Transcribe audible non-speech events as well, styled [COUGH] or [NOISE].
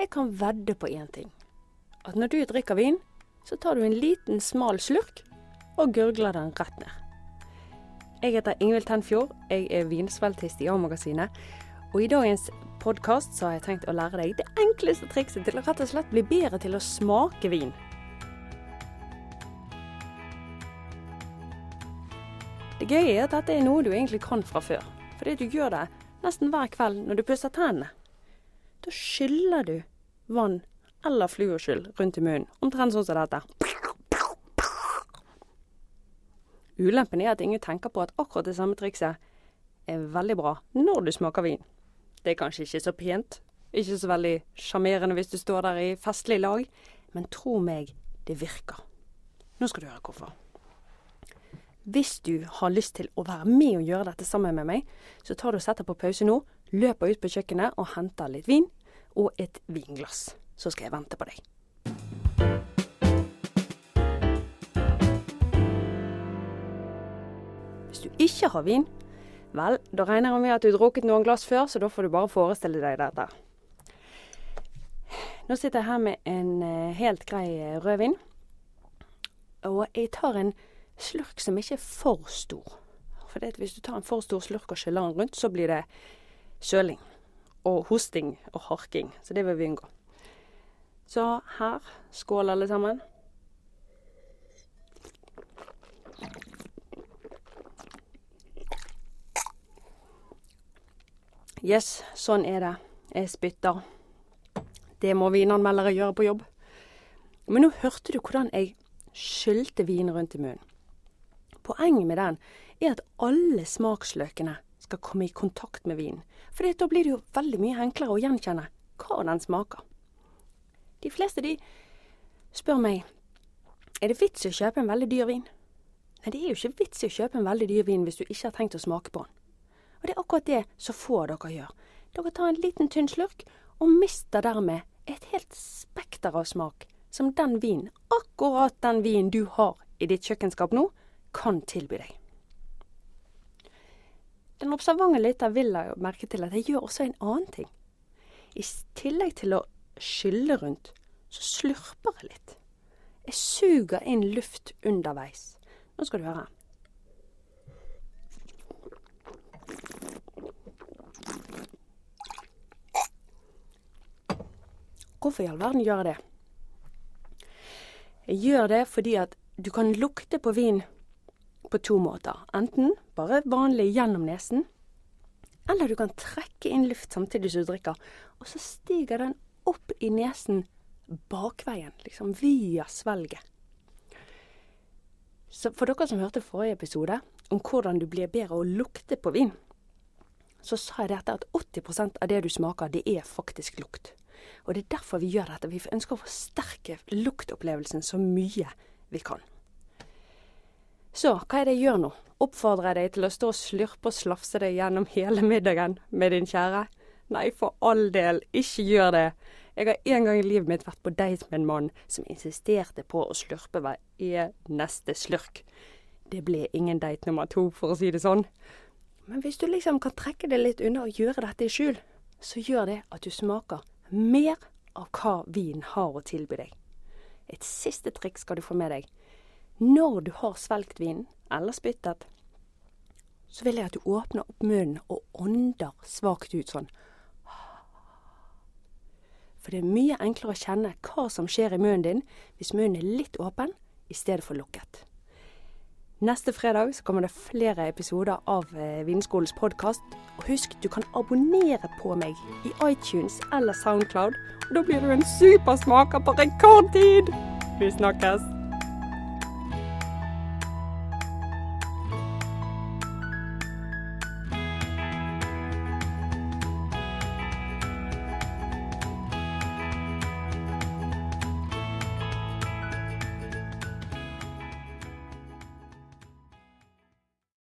jeg kan vedde på én ting. At når du drikker vin, så tar du en liten, smal slurk og gurgler den rett ned. Jeg heter Ingvild Tenfjord. Jeg er vinsveltist i A-magasinet. Og i dagens podkast har jeg tenkt å lære deg det enkleste trikset til å rett og slett bli bedre til å smake vin. Det gøye er at dette er noe du egentlig kan fra før. Fordi du gjør det nesten hver kveld når du pusser tennene. Da skyller du vann eller fluorskyll rundt i munnen. Omtrent sånn som dette. Ulempen er at ingen tenker på at akkurat det samme trikset er veldig bra når du smaker vin. Det er kanskje ikke så pent, ikke så veldig sjarmerende hvis du står der i festlig lag, men tro meg, det virker. Nå skal du høre hvorfor. Hvis du har lyst til å være med og gjøre dette sammen med meg, så tar du og setter på pause nå, løper ut på kjøkkenet og henter litt vin og et vinglass. Så skal jeg vente på deg. Hvis du ikke har vin, vel, da regner jeg med at du har drukket noen glass før, så da får du bare forestille deg dette. Nå sitter jeg her med en eh, helt grei eh, rødvin. Og jeg tar en slurk som ikke er for stor. For hvis du tar en for stor slurk og skyller den rundt, så blir det søling. Og hosting og harking. Så det vil vi unngå. Så her, skål alle sammen. Yes, sånn er det. Jeg spytter. Det må vinanmeldere gjøre på jobb. Men nå hørte du hvordan jeg skylte vin rundt i munnen. Poenget med den er at alle smaksløkene skal komme i kontakt med vinen. For da blir det jo veldig mye enklere å gjenkjenne hva den smaker. De fleste de spør meg er det vits i å kjøpe en veldig dyr vin. Nei, det er jo ikke vits i å kjøpe en veldig dyr vin hvis du ikke har tenkt å smake på den. Og det er akkurat det så få av dere gjør. Dere tar en liten tynn slurk og mister dermed et helt spekter av smak som den vinen, akkurat den vinen du har i ditt kjøkkenskap nå, kan tilby deg. Den observante lytter vil ha merke til at jeg gjør også en annen ting. I tillegg til å skylle rundt, så slurper jeg litt. Jeg suger inn luft underveis. Nå skal du høre. Hvorfor i all verden gjør jeg det? Jeg gjør det fordi at du kan lukte på vin på to måter. Enten bare vanlig gjennom nesen, eller du kan trekke inn luft samtidig som du drikker, og så stiger den opp i nesen bakveien, liksom via svelget. Så for dere som hørte forrige episode om hvordan du blir bedre å lukte på vin, så sa jeg dette at 80% av det du smaker, det er faktisk lukt. Og det er derfor vi gjør dette. Vi ønsker å forsterke luktopplevelsen så mye vi kan. Så hva er det jeg gjør nå? Oppfordrer jeg deg til å stå og slurpe og slafse deg gjennom [LAUGHS] hele middagen med din kjære? Nei, for all del, ikke gjør det. Jeg har en gang i livet mitt vært på date med en mann som insisterte på å slurpe hver eneste slurk. Det ble ingen date nummer to, for å si det sånn. Men hvis du liksom kan trekke det litt unna og gjøre dette i skjul, så gjør det at du smaker mer av hva vin har å tilby deg. Et siste triks skal du få med deg. Når du har svelget vinen, eller spyttet, så vil jeg at du åpner opp munnen og ånder svakt ut sånn. For det er mye enklere å kjenne hva som skjer i munnen din hvis munnen er litt åpen i stedet for lukket. Neste fredag så kommer det flere episoder av eh, Vinskolens podkast. Og husk, du kan abonnere på meg i iTunes eller Soundcloud. Og da blir du en supersmaker på rekordtid! Vi snakkes!